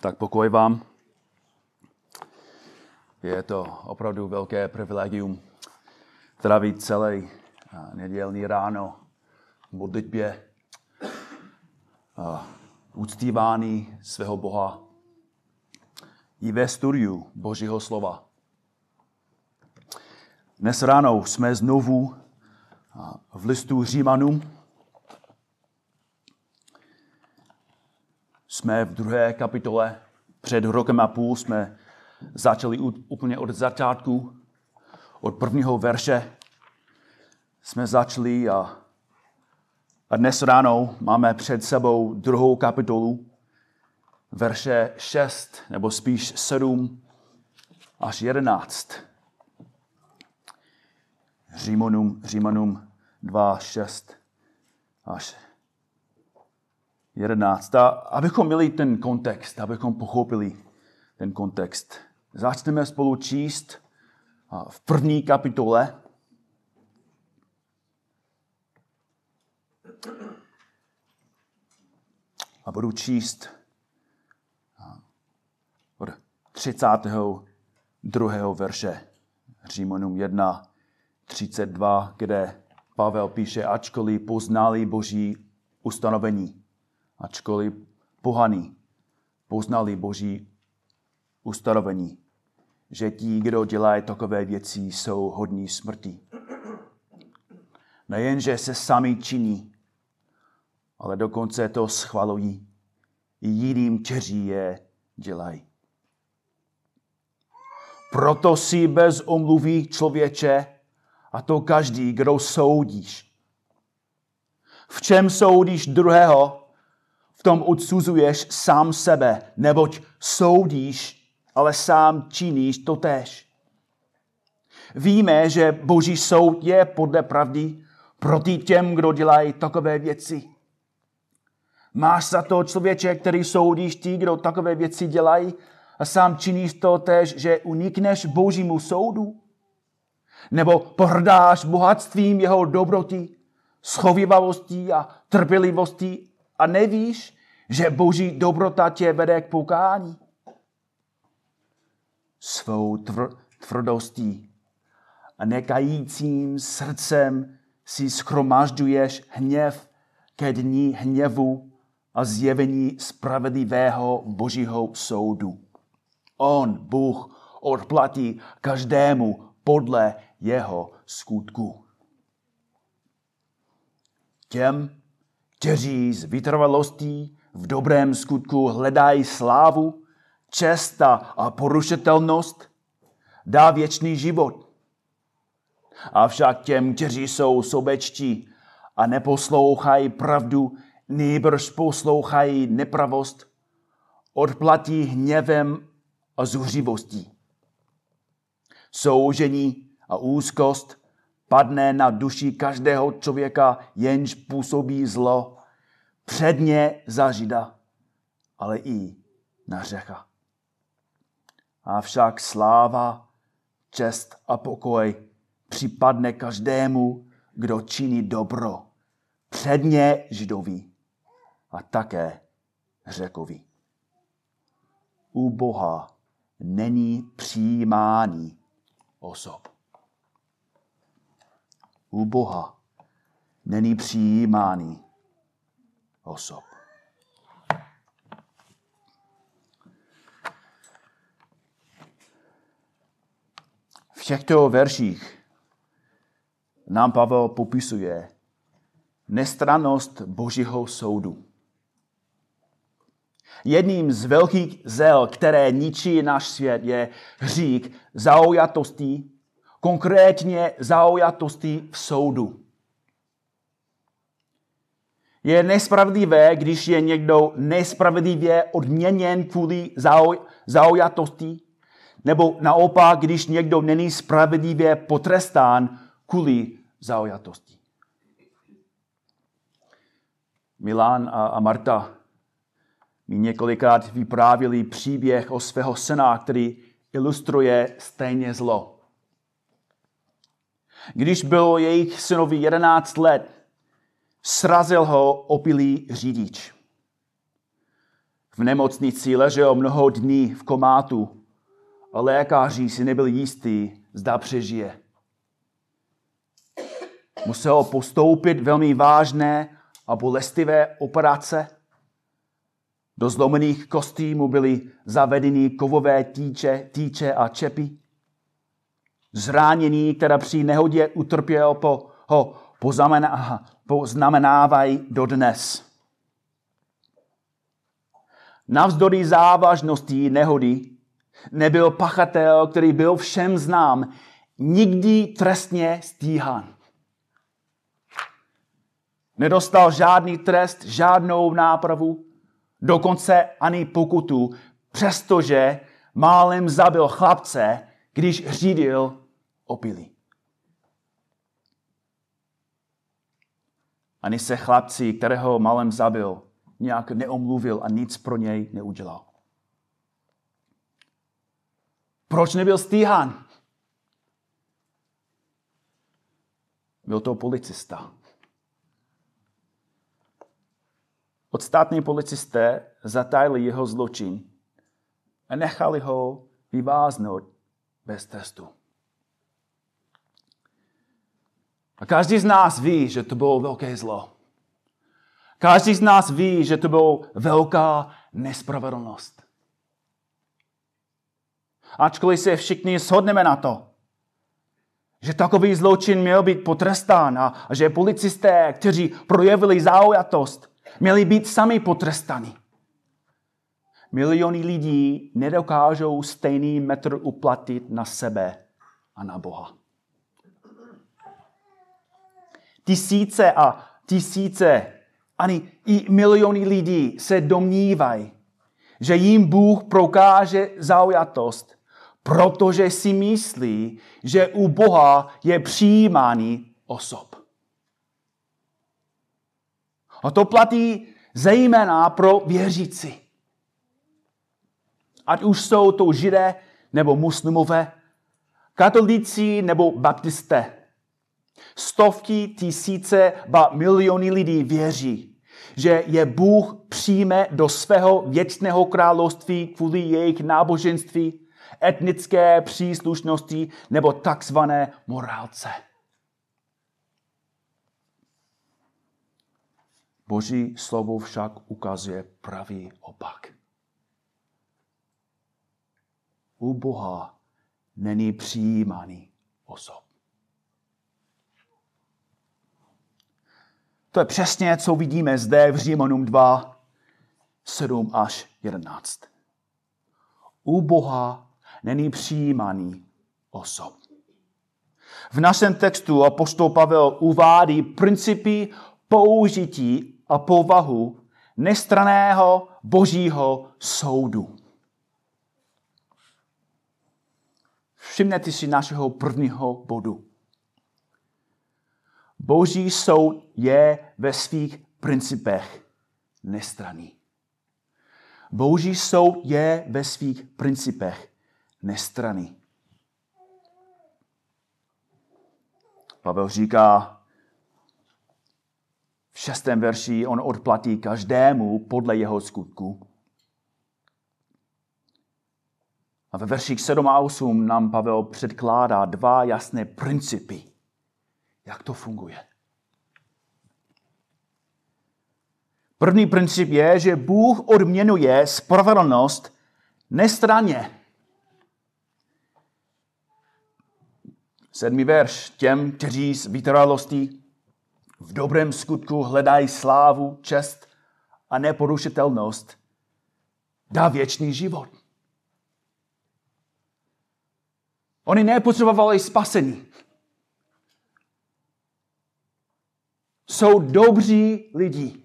Tak pokoj vám. Je to opravdu velké privilegium trávit celý nedělní ráno v modlitbě, uctívání svého Boha i ve studiu Božího slova. Dnes ráno jsme znovu v listu Římanům, Jsme v druhé kapitole. Před rokem a půl jsme začali úplně od začátku, od prvního verše. Jsme začali a, a dnes ráno máme před sebou druhou kapitolu, verše 6, nebo spíš 7 až 11. Římanům, Římanům 2, 6 až 11. A abychom měli ten kontext, abychom pochopili ten kontext, začneme spolu číst v první kapitole. A budu číst od 32. verše Římanům 1, 32, kde Pavel píše, ačkoliv poznali boží ustanovení ačkoliv pohaní poznali boží ustanovení, že ti, kdo dělají takové věci, jsou hodní smrti. Nejenže se sami činí, ale dokonce to schvalují i jiným, kteří je dělají. Proto si bez omluví člověče, a to každý, kdo soudíš. V čem soudíš druhého, v tom odsuzuješ sám sebe, neboť soudíš, ale sám činíš to tež. Víme, že boží soud je podle pravdy proti těm, kdo dělají takové věci. Máš za to člověče, který soudíš ty, kdo takové věci dělají a sám činíš to tež, že unikneš božímu soudu? Nebo pohrdáš bohatstvím jeho dobroty, schovivavostí a trpělivostí a nevíš, že boží dobrota tě vede k pokání? Svou tvr- tvrdostí a nekajícím srdcem si schromažďuješ hněv ke dní hněvu a zjevení spravedlivého božího soudu. On, Bůh, odplatí každému podle jeho skutku. Těm, kteří z vytrvalostí v dobrém skutku hledají slávu, česta a porušitelnost, dá věčný život. Avšak těm, kteří jsou sobečtí a neposlouchají pravdu, nýbrž poslouchají nepravost, odplatí hněvem a zuřivostí. Soužení a úzkost padne na duši každého člověka, jenž působí zlo, předně za Žida, ale i na Řecha. Avšak sláva, čest a pokoj připadne každému, kdo činí dobro, předně Židovi a také Řekovi. U Boha není přijímání osob u Boha není přijímání osob. V těchto verších nám Pavel popisuje nestranost Božího soudu. Jedním z velkých zel, které ničí náš svět, je hřík zaujatostí konkrétně zaujatosti v soudu. Je nespravedlivé, když je někdo nespravedlivě odměněn kvůli zaujatosti, nebo naopak, když někdo není spravedlivě potrestán kvůli zaujatosti. Milan a Marta mi několikrát vyprávěli příběh o svého syna, který ilustruje stejně zlo. Když bylo jejich synovi 11 let, srazil ho opilý řidič. v nemocnici ležel mnoho dní v komátu a lékaři si nebyli jistí, zda přežije. Musel postoupit velmi vážné a bolestivé operace. Do zlomených kostí mu byly zavedeny kovové týče, týče a čepy. Zránění, které při nehodě utrpěl, po, ho poznamenávají dodnes. Navzdory závažnosti nehody nebyl pachatel, který byl všem znám, nikdy trestně stíhan. Nedostal žádný trest, žádnou nápravu, dokonce ani pokutu, přestože málem zabil chlapce, když řídil opilý. Ani se chlapci, kterého málem zabil, nějak neomluvil a nic pro něj neudělal. Proč nebyl stíhán? Byl to policista. Odstátní policisté zatajili jeho zločin a nechali ho vyváznout bez trestu. A každý z nás ví, že to bylo velké zlo. Každý z nás ví, že to byla velká nespravedlnost. Ačkoliv se všichni shodneme na to, že takový zločin měl být potrestán a že policisté, kteří projevili zaujatost, měli být sami potrestaní. Miliony lidí nedokážou stejný metr uplatit na sebe a na Boha. Tisíce a tisíce, ani i miliony lidí se domnívají, že jim Bůh prokáže zaujatost, protože si myslí, že u Boha je přijímání osob. A to platí zejména pro věřící. Ať už jsou to židé nebo muslimové, katolíci nebo baptisté. Stovky tisíce, ba miliony lidí věří, že je Bůh přijme do svého věčného království kvůli jejich náboženství, etnické příslušnosti nebo takzvané morálce. Boží slovo však ukazuje pravý opak. U Boha není přijímaný osob. To je přesně, co vidíme zde v Římanům 2, 7 až 11. U Boha není přijímaný osob. V našem textu apostol Pavel uvádí principy použití a povahu nestraného božího soudu. Všimněte si našeho prvního bodu. Boží soud je ve svých principech nestraný. Boží soud je ve svých principech nestraný. Pavel říká v šestém verši, on odplatí každému podle jeho skutku. A ve verších 7 a 8 nám Pavel předkládá dva jasné principy, jak to funguje. První princip je, že Bůh odměnuje spravedlnost nestraně. Sedmý verš. Těm, kteří s vytrvalostí v dobrém skutku hledají slávu, čest a neporušitelnost, dá věčný život. Oni nepotřebovali spasení. Jsou dobří lidi.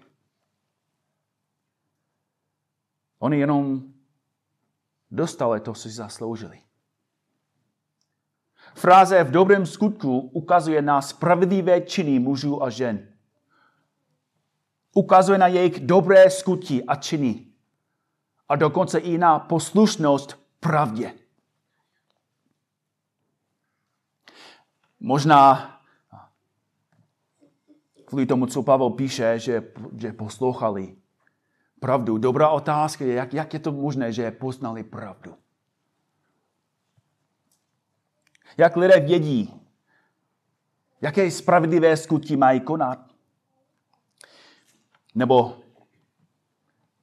Oni jenom dostali to, co si zasloužili. Fráze v dobrém skutku ukazuje na spravedlivé činy mužů a žen. Ukazuje na jejich dobré skutky a činy. A dokonce i na poslušnost pravdě. Možná kvůli tomu, co Pavel píše, že, že poslouchali pravdu. Dobrá otázka je, jak, jak je to možné, že poznali pravdu. Jak lidé vědí, jaké spravedlivé skutky mají konat. Nebo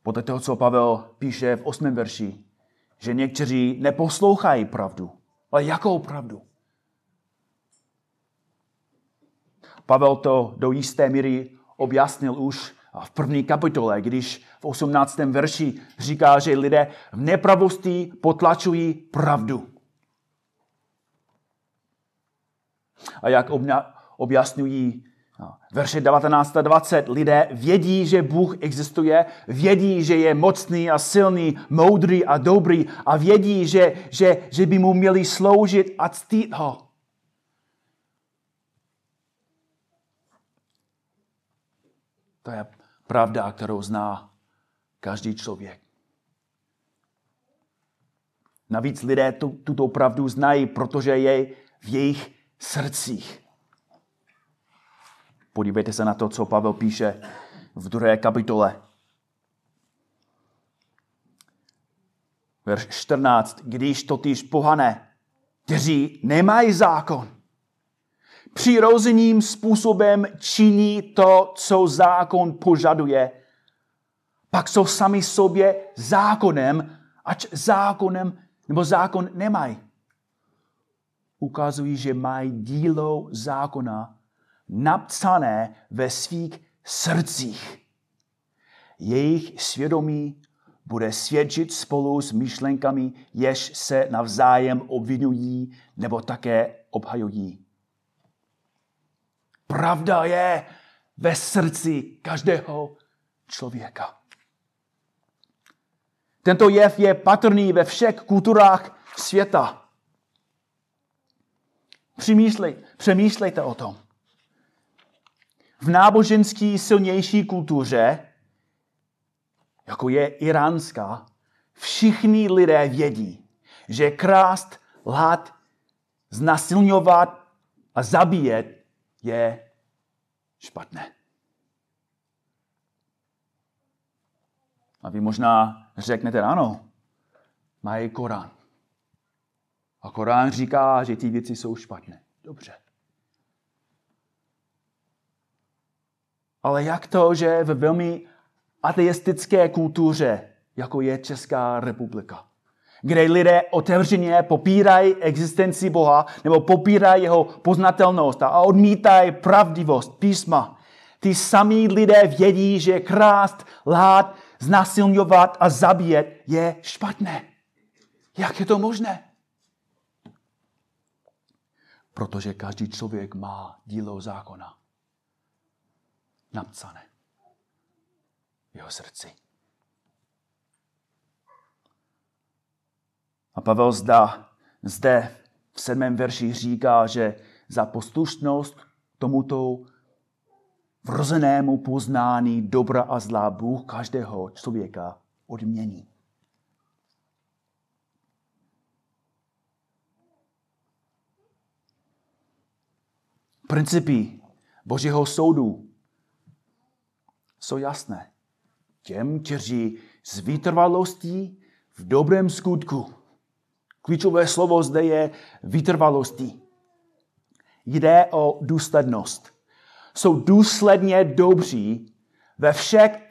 podle toho, co Pavel píše v 8. verši, že někteří neposlouchají pravdu. Ale jakou pravdu? Pavel to do jisté míry objasnil už v první kapitole, když v 18. verši říká, že lidé v nepravosti potlačují pravdu. A jak objasňují verše 19 a 20, lidé vědí, že Bůh existuje, vědí, že je mocný a silný, moudrý a dobrý a vědí, že, že, že by mu měli sloužit a ctít ho. To je pravda, kterou zná každý člověk. Navíc lidé tu, tuto pravdu znají, protože je v jejich srdcích. Podívejte se na to, co Pavel píše v druhé kapitole. Verš 14. Když totiž pohané, kteří nemají zákon, přirozeným způsobem činí to, co zákon požaduje, pak jsou sami sobě zákonem, ač zákonem nebo zákon nemají. Ukazují, že mají dílo zákona napsané ve svých srdcích. Jejich svědomí bude svědčit spolu s myšlenkami, jež se navzájem obvinují nebo také obhajují. Pravda je ve srdci každého člověka. Tento jev je patrný ve všech kulturách světa. Přemýšlej, přemýšlejte o tom. V náboženský silnější kultuře, jako je iránská, všichni lidé vědí, že krást, lhát, znasilňovat a zabíjet je špatné. A vy možná řeknete, ano, mají Korán. A Korán říká, že ty věci jsou špatné. Dobře. Ale jak to, že ve velmi ateistické kultuře, jako je Česká republika, kde lidé otevřeně popírají existenci Boha nebo popírají jeho poznatelnost a odmítají pravdivost písma. Ty samí lidé vědí, že krást, lhát, znasilňovat a zabíjet je špatné. Jak je to možné? Protože každý člověk má dílo zákona napsané v jeho srdci. A Pavel zda, zde v sedmém verši říká, že za poslušnost tomuto vrozenému poznání dobra a zlá Bůh každého člověka odmění. Principy Božího soudu jsou jasné. Těm, kteří s vytrvalostí v dobrém skutku Klíčové slovo zde je vytrvalostí. Jde o důslednost. Jsou důsledně dobří ve všech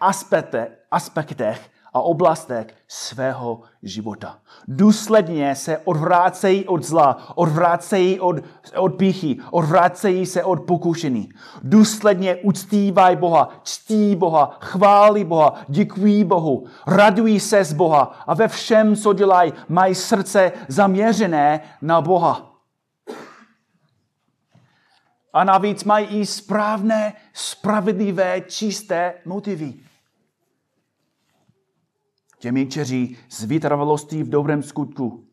aspektech a oblastech svého života. Důsledně se odvrácejí od zla, odvrácejí od, od píchy, odvrácejí se od pokušení. Důsledně uctívají Boha, ctí Boha, chválí Boha, děkují Bohu, radují se z Boha a ve všem, co dělají, mají srdce zaměřené na Boha. A navíc mají i správné, spravedlivé, čisté motivy těmi, kteří s vytrvalostí v dobrém skutku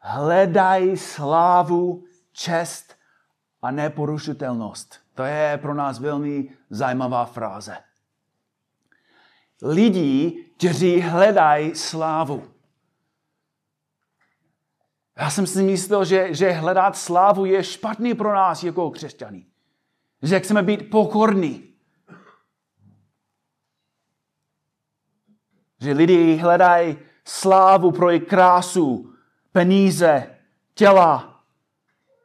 hledají slávu, čest a neporušitelnost. To je pro nás velmi zajímavá fráze. Lidi, kteří hledají slávu. Já jsem si myslel, že, že hledat slávu je špatný pro nás jako křesťany. Že chceme být pokorní. Že lidi hledají slávu pro jejich krásu, peníze, těla.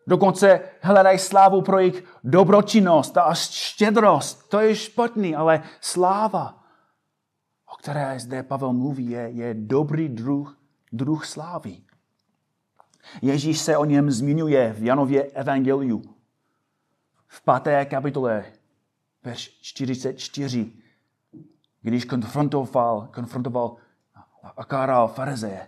Dokonce hledají slávu pro jejich dobročinnost a štědrost. To je špatný, ale sláva, o které zde Pavel mluví, je, je dobrý druh, druh slávy. Ježíš se o něm zmiňuje v Janově evangeliu. V páté kapitole, verš 44, když konfrontoval, konfrontoval a káral farizeje.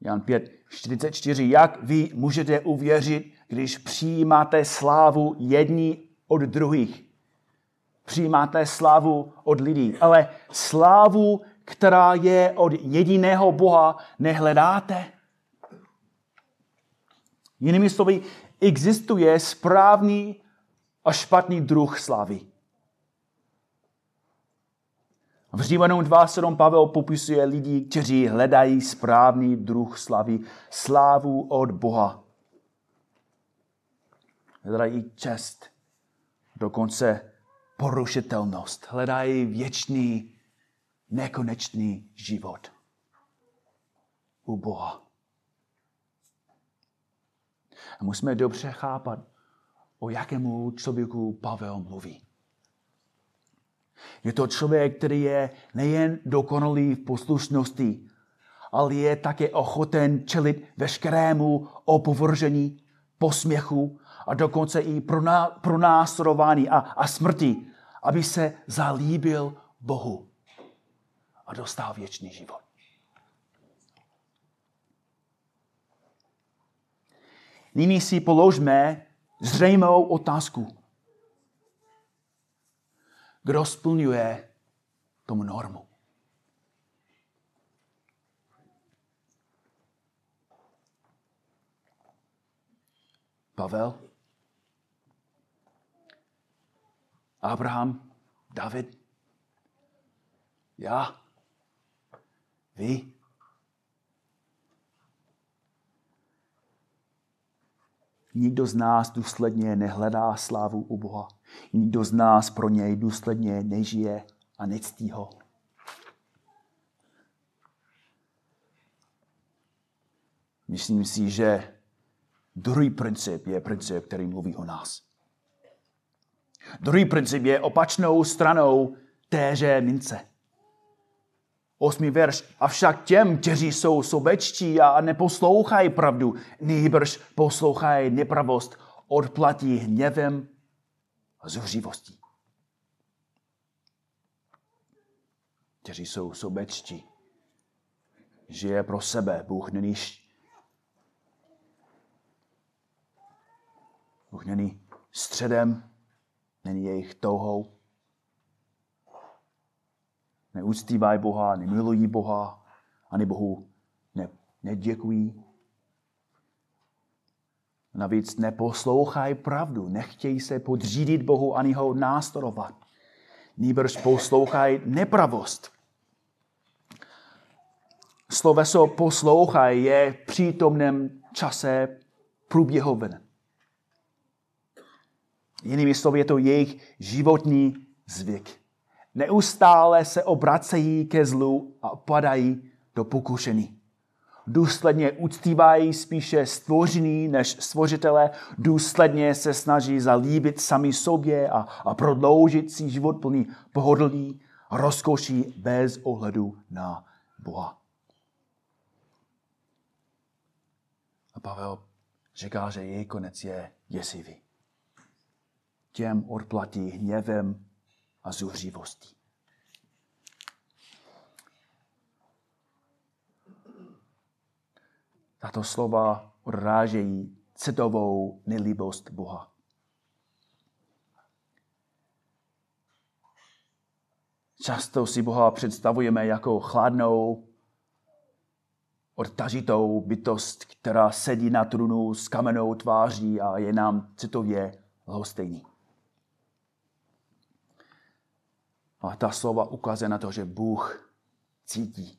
Jan 5, 44. Jak vy můžete uvěřit, když přijímáte slávu jední od druhých? Přijímáte slávu od lidí, ale slávu, která je od jediného Boha, nehledáte? Jinými slovy, existuje správný a špatný druh slavy. V Římanům 2.7 Pavel popisuje lidi, kteří hledají správný druh slavy, slávu od Boha. Hledají čest, dokonce porušitelnost. Hledají věčný, nekonečný život u Boha. A musíme dobře chápat, o jakému člověku Pavel mluví. Je to člověk, který je nejen dokonalý v poslušnosti, ale je také ochoten čelit veškerému opovržení, posměchu a dokonce i pronásledování a, a smrti, aby se zalíbil Bohu a dostal věčný život. Nyní si položme zřejmou otázku. Kdo splňuje tomu normu? Pavel? Abraham? David? Já? Vy? Nikdo z nás důsledně nehledá slávu u Boha. Nikdo z nás pro něj důsledně nežije a nectí ho. Myslím si, že druhý princip je princip, který mluví o nás. Druhý princip je opačnou stranou téže mince. Osmý verš. Avšak těm, kteří jsou sobečtí a neposlouchají pravdu, nejbrž poslouchají nepravost, odplatí hněvem a zuřivostí. Kteří jsou sobečtí, žije pro sebe, Bůh není Bůh není středem, není jejich touhou, neúctívají Boha, nemilují Boha, ani Bohu ne, neděkují. Navíc neposlouchají pravdu, nechtějí se podřídit Bohu ani ho následovat. Nýbrž poslouchají nepravost. Sloveso poslouchají je v přítomném čase průběhoven. Jinými slovy je to jejich životní zvyk. Neustále se obracejí ke zlu a padají do pokušení. Důsledně uctívají spíše stvořený než stvořitele, důsledně se snaží zalíbit sami sobě a, a prodloužit si život plný pohodlí a rozkoší bez ohledu na Boha. A Pavel říká, že její konec je děsivý. Těm odplatí hněvem a zuřivostí. Tato slova odrážejí citovou nelíbost Boha. Často si Boha představujeme jako chladnou, odtažitou bytost, která sedí na trunu s kamenou tváří a je nám citově lhostejný. A ta slova ukazuje na to, že Bůh cítí.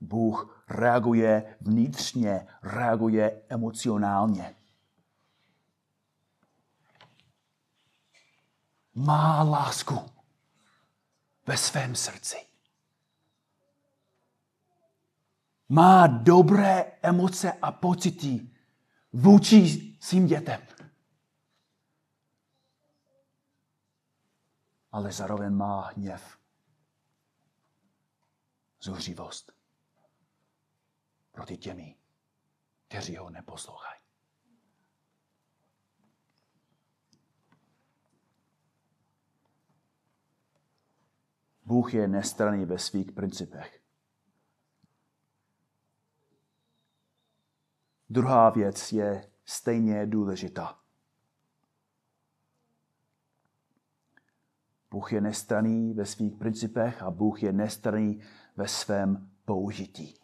Bůh reaguje vnitřně, reaguje emocionálně. Má lásku ve svém srdci. Má dobré emoce a pocity vůči svým dětem. Ale zároveň má hněv, zuřivost proti těmi, kteří ho neposlouchají. Bůh je nestranný ve svých principech. Druhá věc je stejně důležitá. Bůh je nestraný ve svých principech a Bůh je nestraný ve svém použití.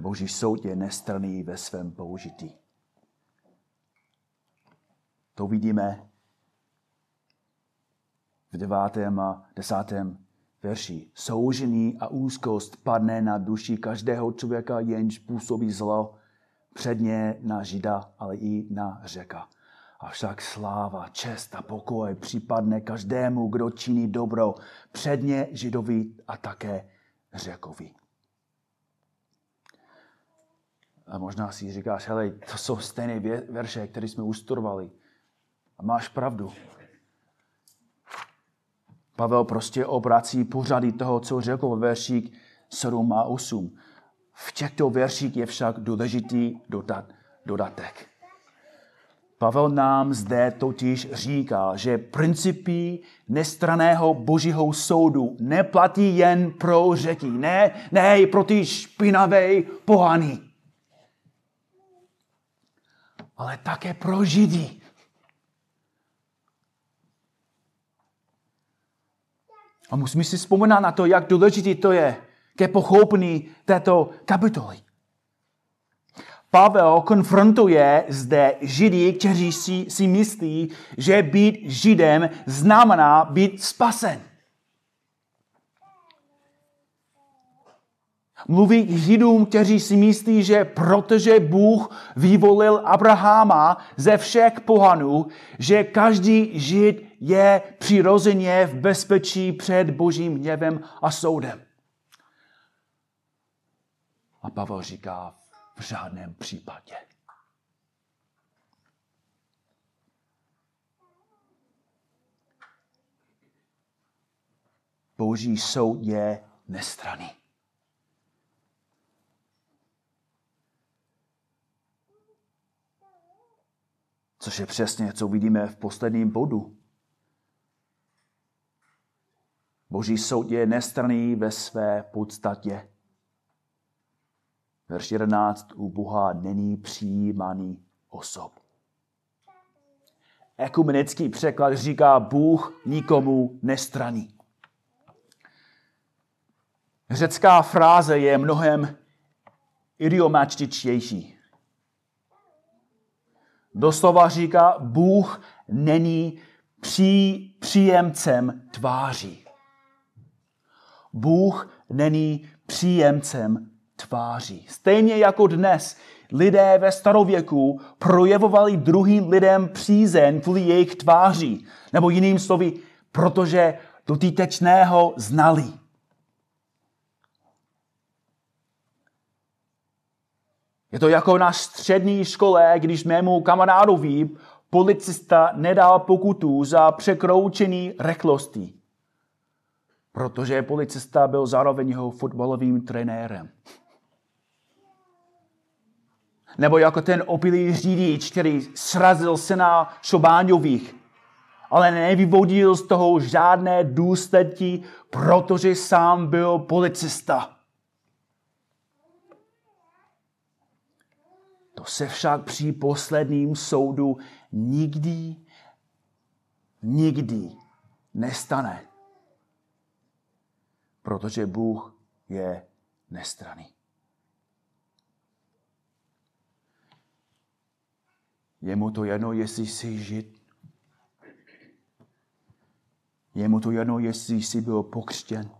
Boží soud je nestraný ve svém použití. To vidíme v devátém a desátém verši. Soužení a úzkost padne na duši každého člověka, jenž působí zlo, předně na Žida, ale i na řeka. Avšak sláva, čest a pokoj připadne každému, kdo činí dobro, předně Židovi a také Řekovi. A možná si říkáš, hele, to jsou stejné verše, které jsme ustudovali. A máš pravdu. Pavel prostě obrací pořady toho, co řekl ve verších 7 a 8. V těchto verších je však důležitý dodat, dodatek. Pavel nám zde totiž říká, že principy nestraného božího soudu neplatí jen pro řeky, ne, ne i pro ty špinavé pohany, ale také pro židy. A musíme si vzpomínat na to, jak důležité to je ke pochopení této kapitoly. Pavel konfrontuje zde Židy, kteří si, si myslí, že být Židem znamená být spasen. Mluví k Židům, kteří si myslí, že protože Bůh vyvolil Abraháma ze všech pohanů, že každý Žid je přirozeně v bezpečí před božím hněvem a soudem. A Pavel říká, v žádném případě. Boží soud je nestraný. Což je přesně, co vidíme v posledním bodu. Boží soud je nestraný ve své podstatě. Verš 11. U Boha není přijímaný osob. Ekumenický překlad říká, Bůh nikomu nestraní. Řecká fráze je mnohem idiomačtičtější. Doslova říká, Bůh není pří, příjemcem tváří. Bůh není příjemcem tváří. Stejně jako dnes lidé ve starověku projevovali druhým lidem přízeň kvůli jejich tváří. Nebo jiným slovy, protože dotýtečného znali. Je to jako na střední škole, když mému kamarádovi policista nedal pokutu za překroučení rychlosti protože policista byl zároveň jeho fotbalovým trenérem. Nebo jako ten opilý řidič, který srazil se na Šobáňových, ale nevyvodil z toho žádné důsledky, protože sám byl policista. To se však při posledním soudu nikdy, nikdy nestane protože Bůh je nestraný. Je mu to jedno, jestli jsi žid. Je mu to jedno, jestli jsi byl pokřtěn.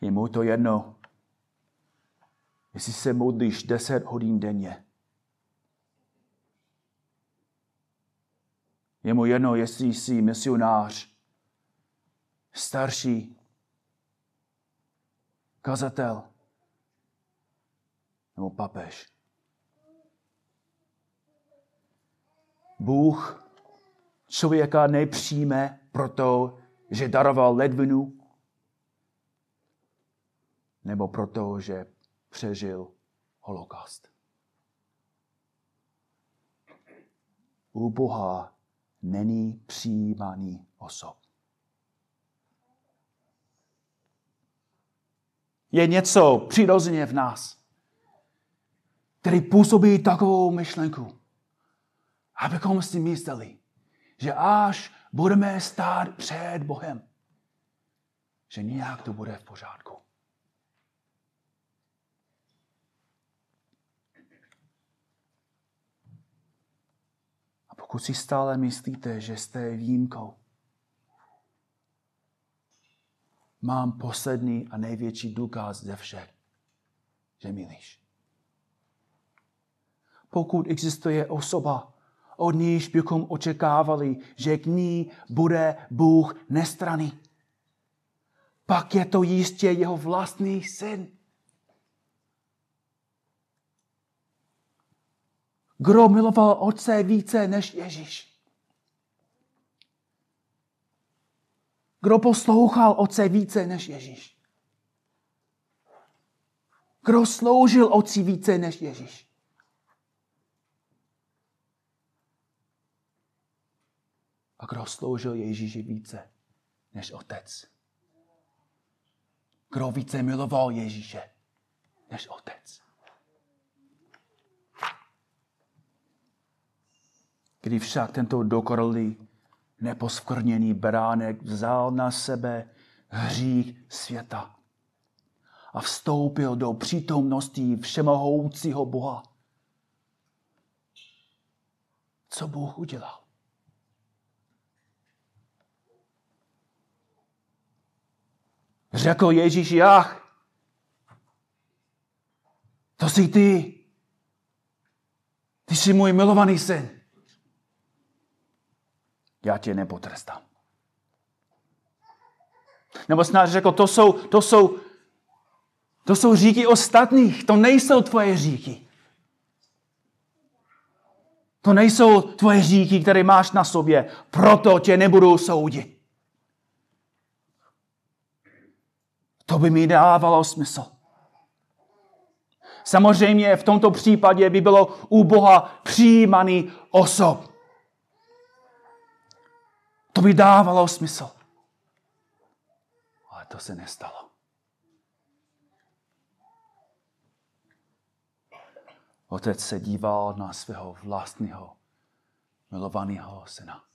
Je mu to jedno, jestli se modlíš 10 hodin denně. Je mu jedno, jestli jsi misionář, starší kazatel nebo papež. Bůh člověka nepřijme proto, že daroval ledvinu, nebo proto, že přežil holokaust. U Boha není přijímaný osob. Je něco přirozeně v nás, který působí takovou myšlenku, abychom si mysleli, že až budeme stát před Bohem, že nějak to bude v pořádku. A pokud si stále myslíte, že jste výjimkou, mám poslední a největší důkaz ze všech, že milíš. Pokud existuje osoba, od níž bychom očekávali, že k ní bude Bůh nestraný. Pak je to jistě jeho vlastní syn. Kdo miloval otce více než Ježíš? Kdo poslouchal otce více než Ježíš? Kdo sloužil otci více než Ježíš? A kdo sloužil Ježíši více než otec? Kdo více miloval Ježíše než otec? Když však tento dokorlý, neposkvrněný beránek vzal na sebe hřích světa a vstoupil do přítomnosti všemohoucího Boha. Co Bůh udělal? Řekl Ježíš Jach, to jsi ty. Ty jsi můj milovaný syn. Já tě nepotrestám. Nebo snad řekl, to jsou, to jsou, to jsou říky ostatních, to nejsou tvoje říky. To nejsou tvoje říky, které máš na sobě, proto tě nebudu soudit. To by mi dávalo smysl. Samozřejmě v tomto případě by bylo u Boha přijímaný osob. To by dávalo smysl. Ale to se nestalo. Otec se díval na svého vlastního milovaného syna.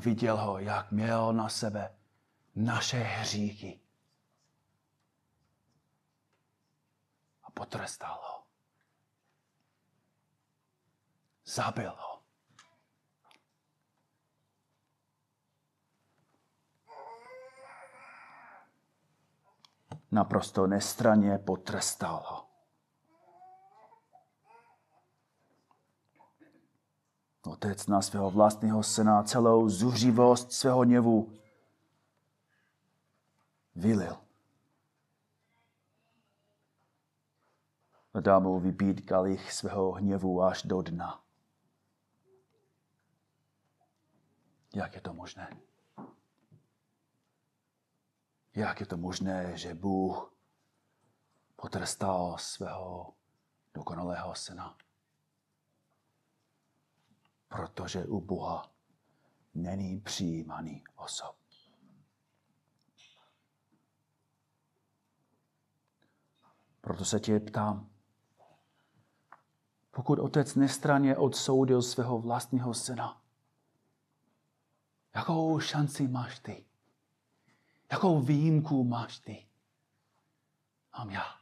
Viděl ho, jak měl na sebe naše hříchy. A potrestal ho. Zabil ho. Naprosto nestraně potrestal ho. Otec na svého vlastního syna celou zuřivost svého hněvu vylil. A dá mu vypít kalich svého hněvu až do dna. Jak je to možné? Jak je to možné, že Bůh potrestal svého dokonalého syna? Protože u Boha není přijímaný osob. Proto se tě ptám, pokud otec nestraně odsoudil svého vlastního syna, jakou šanci máš ty? Jakou výjimku máš ty? Mám já.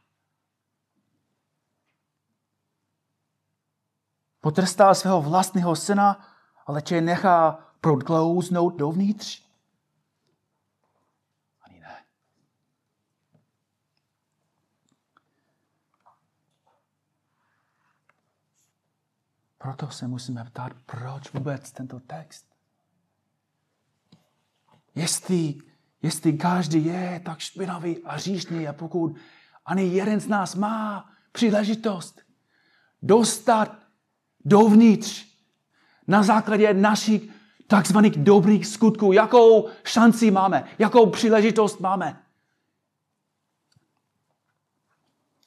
Potrestá svého vlastního syna, ale tě nechá prodklouznout dovnitř? Ani ne. Proto se musíme ptát, proč vůbec tento text? Jestli, jestli každý je tak špinavý a říšný a pokud ani jeden z nás má příležitost dostat dovnitř na základě našich takzvaných dobrých skutků, jakou šanci máme, jakou příležitost máme.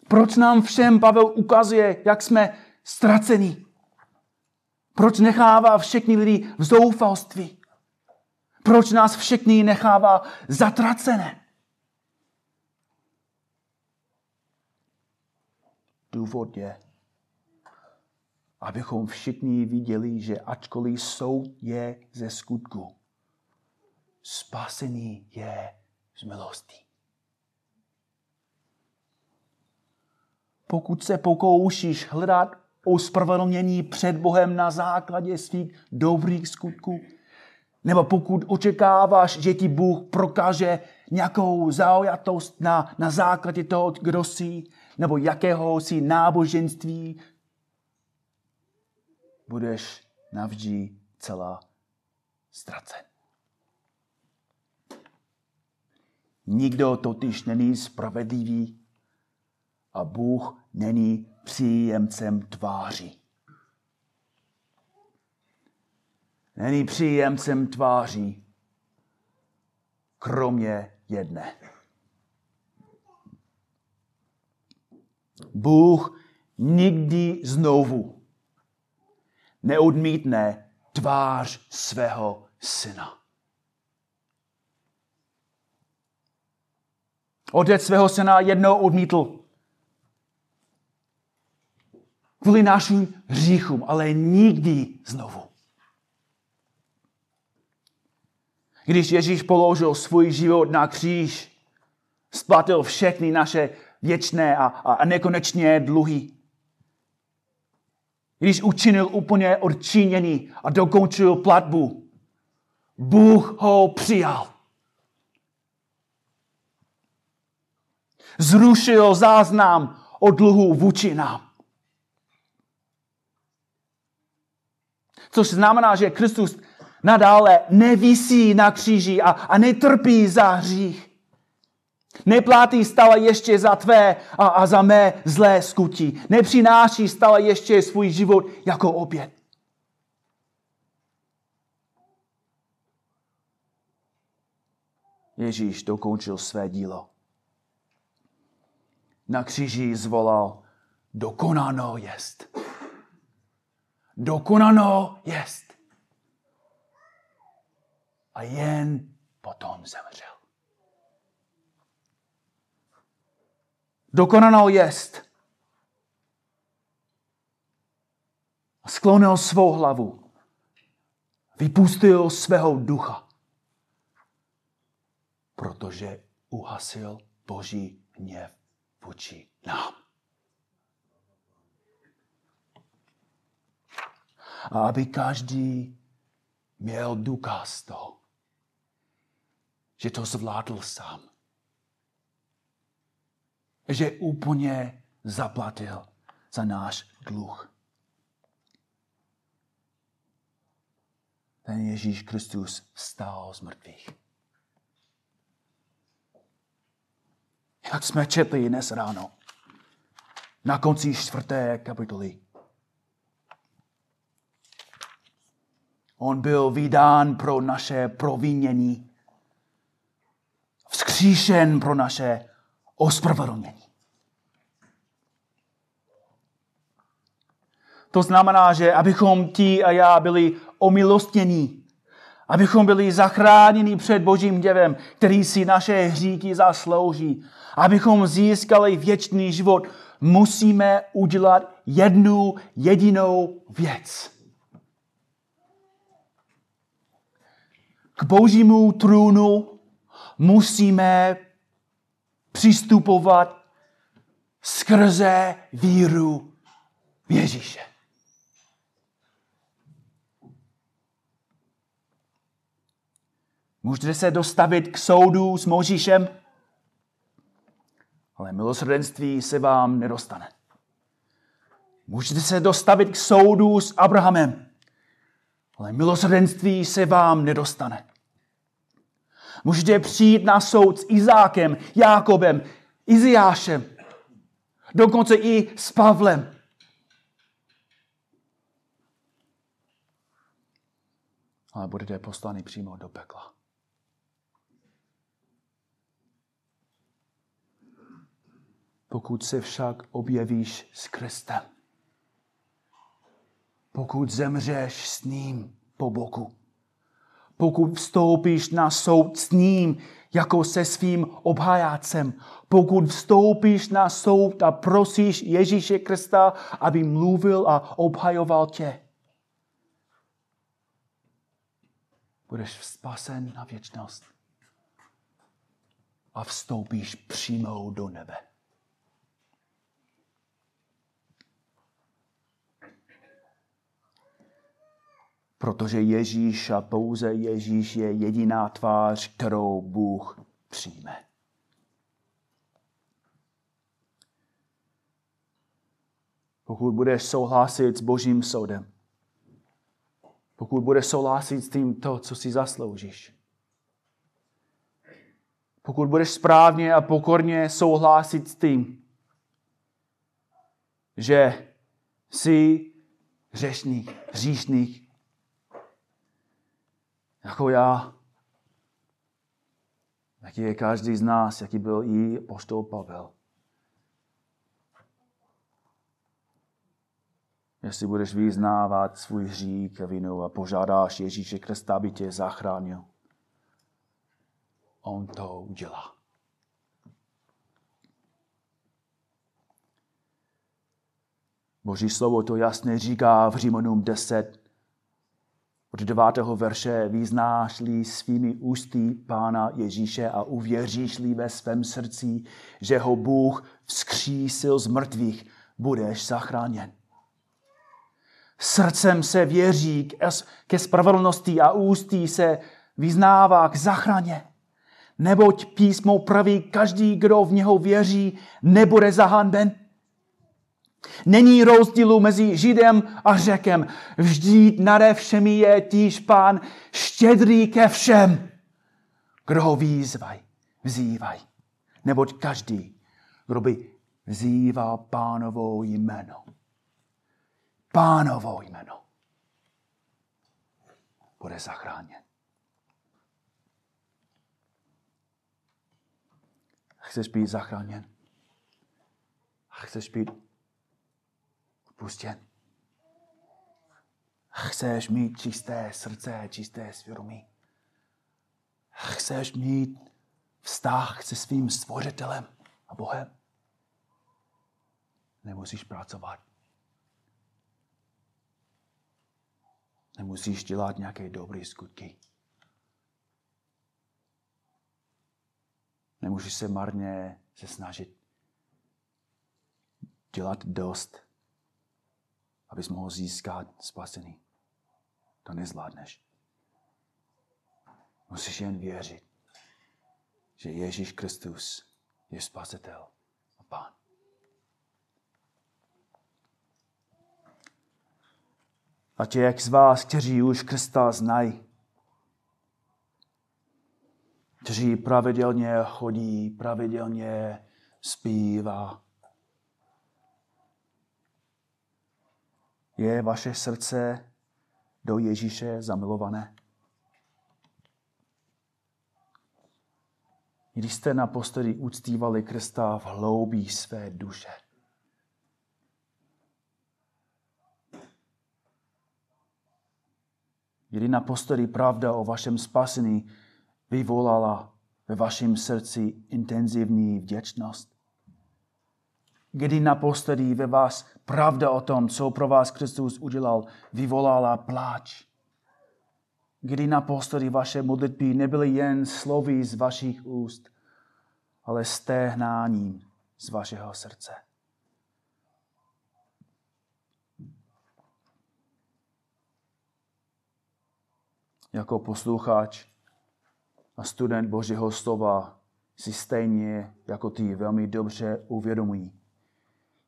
Proč nám všem Pavel ukazuje, jak jsme ztracení? Proč nechává všechny lidi v zoufalství? Proč nás všechny nechává zatracené? Důvod je, abychom všichni viděli, že ačkoliv soud je ze skutku, spasení je z milosti. Pokud se pokoušíš hledat ospravedlnění před Bohem na základě svých dobrých skutků, nebo pokud očekáváš, že ti Bůh prokáže nějakou zaujatost na, na základě toho, kdo jsi, nebo jakého jsi náboženství, budeš navždy celá ztracen. Nikdo totiž není spravedlivý a Bůh není příjemcem tváří. Není příjemcem tváří, kromě jedné. Bůh nikdy znovu neodmítne tvář svého syna. Otec svého syna jednou odmítl kvůli našim hříchům, ale nikdy znovu. Když Ježíš položil svůj život na kříž, splatil všechny naše věčné a, a nekonečné dluhy. Když učinil úplně odčinění a dokončil platbu, Bůh ho přijal. Zrušil záznam o dluhu vůči nám. Což znamená, že Kristus nadále nevisí na kříži a, a netrpí za hřích. Neplátí stále ještě za tvé a, a za mé zlé skutí. Nepřináší stále ještě svůj život jako oběd. Ježíš dokončil své dílo. Na kříži zvolal, dokonáno jest. Dokonáno jest. A jen potom zemřel. Dokonanou jest. A sklonil svou hlavu. Vypustil svého ducha. Protože uhasil Boží hněv vůči nám. A aby každý měl důkaz toho, že to zvládl sám že úplně zaplatil za náš dluh. Ten Ježíš Kristus vstal z mrtvých. Jak jsme četli dnes ráno, na konci čtvrté kapitoly. On byl vydán pro naše provinění, vzkříšen pro naše ospravedlnění. To znamená, že abychom ti a já byli omilostnění, abychom byli zachráněni před Božím děvem, který si naše hříky zaslouží, abychom získali věčný život, musíme udělat jednu jedinou věc. K Božímu trůnu musíme přistupovat skrze víru v Ježíše. Můžete se dostavit k soudu s Možíšem, ale milosrdenství se vám nedostane. Můžete se dostavit k soudu s Abrahamem, ale milosrdenství se vám nedostane. Můžete přijít na soud s Izákem, Jákobem, Iziášem, dokonce i s Pavlem. Ale budete poslani přímo do pekla. Pokud se však objevíš s Kristem, pokud zemřeš s ním po boku, pokud vstoupíš na soud s ním jako se svým obhajácem, pokud vstoupíš na soud a prosíš Ježíše Krista, aby mluvil a obhajoval tě, budeš spasen na věčnost a vstoupíš přímo do nebe. Protože Ježíš a pouze Ježíš je jediná tvář, kterou Bůh přijme. Pokud budeš souhlasit s Božím soudem, pokud budeš souhlasit s tím to, co si zasloužíš, pokud budeš správně a pokorně souhlasit s tím, že jsi hřešník, hříšník, jako já, jaký je každý z nás, jaký byl i poštol Pavel. Jestli budeš vyznávat svůj hřík a vinu a požádáš Ježíše Krista, aby tě zachránil, on to udělá. Boží slovo to jasně říká v Římanům 10, od devátého verše vyznáš-li svými ústy Pána Ježíše a uvěříš-li ve svém srdci, že ho Bůh vzkřísil z mrtvých, budeš zachráněn. Srdcem se věří ke spravedlnosti a ústí se vyznává k zachraně. Neboť písmo praví, každý, kdo v něho věří, nebude zahanben. Není rozdílu mezi Židem a Řekem. Vždyť nade všemi je tíž pán štědrý ke všem. Kdo ho výzvaj, vzývaj. Neboť každý, kdo by vzýval pánovou jméno. Pánovou jméno. Bude zachráněn. Chceš být zachráněn? Chceš být odpuštěn. Chceš mít čisté srdce, čisté svědomí. Chceš mít vztah se svým stvořitelem a Bohem. Nemusíš pracovat. Nemusíš dělat nějaké dobré skutky. Nemůžeš se marně se snažit dělat dost abys mohl získat spasení. To nezvládneš. Musíš jen věřit, že Ježíš Kristus je spasitel a pán. A těch z vás, kteří už Krista znají, kteří pravidelně chodí, pravidelně zpívá, Je vaše srdce do Ježíše zamilované? Když jste naposledy uctívali Krista v hloubí své duše. Kdy naposledy pravda o vašem spasení vyvolala ve vašem srdci intenzivní vděčnost kdy naposledy ve vás pravda o tom, co pro vás Kristus udělal, vyvolala pláč. Kdy naposledy vaše modlitby nebyly jen slovy z vašich úst, ale stéhnáním z vašeho srdce. Jako posluchač a student Božího slova si stejně jako ty velmi dobře uvědomují,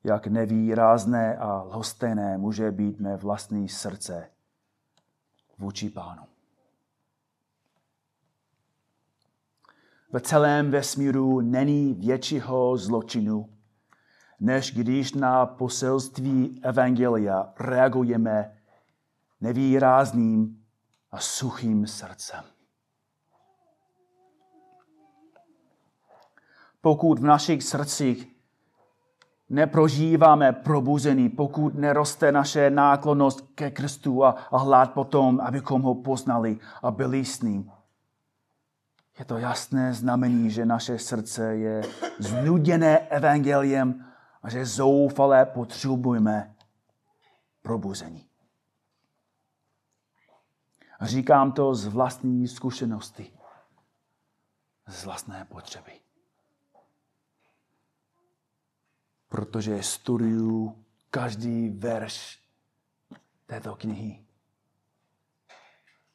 jak nevýrazné a lhostejné může být mé vlastní srdce vůči pánu. v celém vesmíru není většího zločinu, než když na poselství Evangelia reagujeme nevýrazným a suchým srdcem. Pokud v našich srdcích neprožíváme probuzení, pokud neroste naše náklonost ke Kristu a, a hlad potom, abychom ho poznali a byli s ním, je to jasné znamení, že naše srdce je znuděné evangeliem a že zoufale potřebujeme probuzení. Říkám to z vlastní zkušenosti, z vlastné potřeby. Protože studuju každý verš této knihy.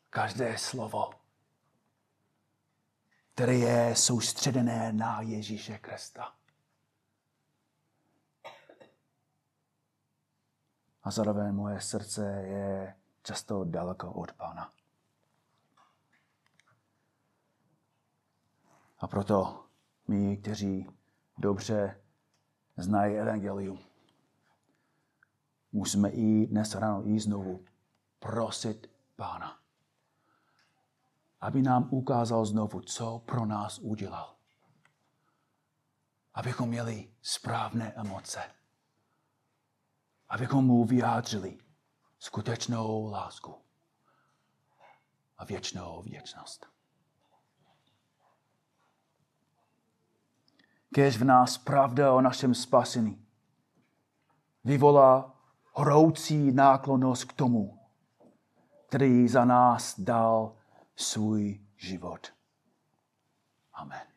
Každé slovo které je soustředené na Ježíše Krista. A zároveň moje srdce je často daleko od Pána. A proto my, kteří dobře znají Evangelium, musíme i dnes ráno i znovu prosit Pána aby nám ukázal znovu, co pro nás udělal. Abychom měli správné emoce. Abychom mu vyjádřili skutečnou lásku a věčnou věčnost. Kež v nás pravda o našem spasení vyvolá hroucí náklonost k tomu, který za nás dal svůj život. Amen.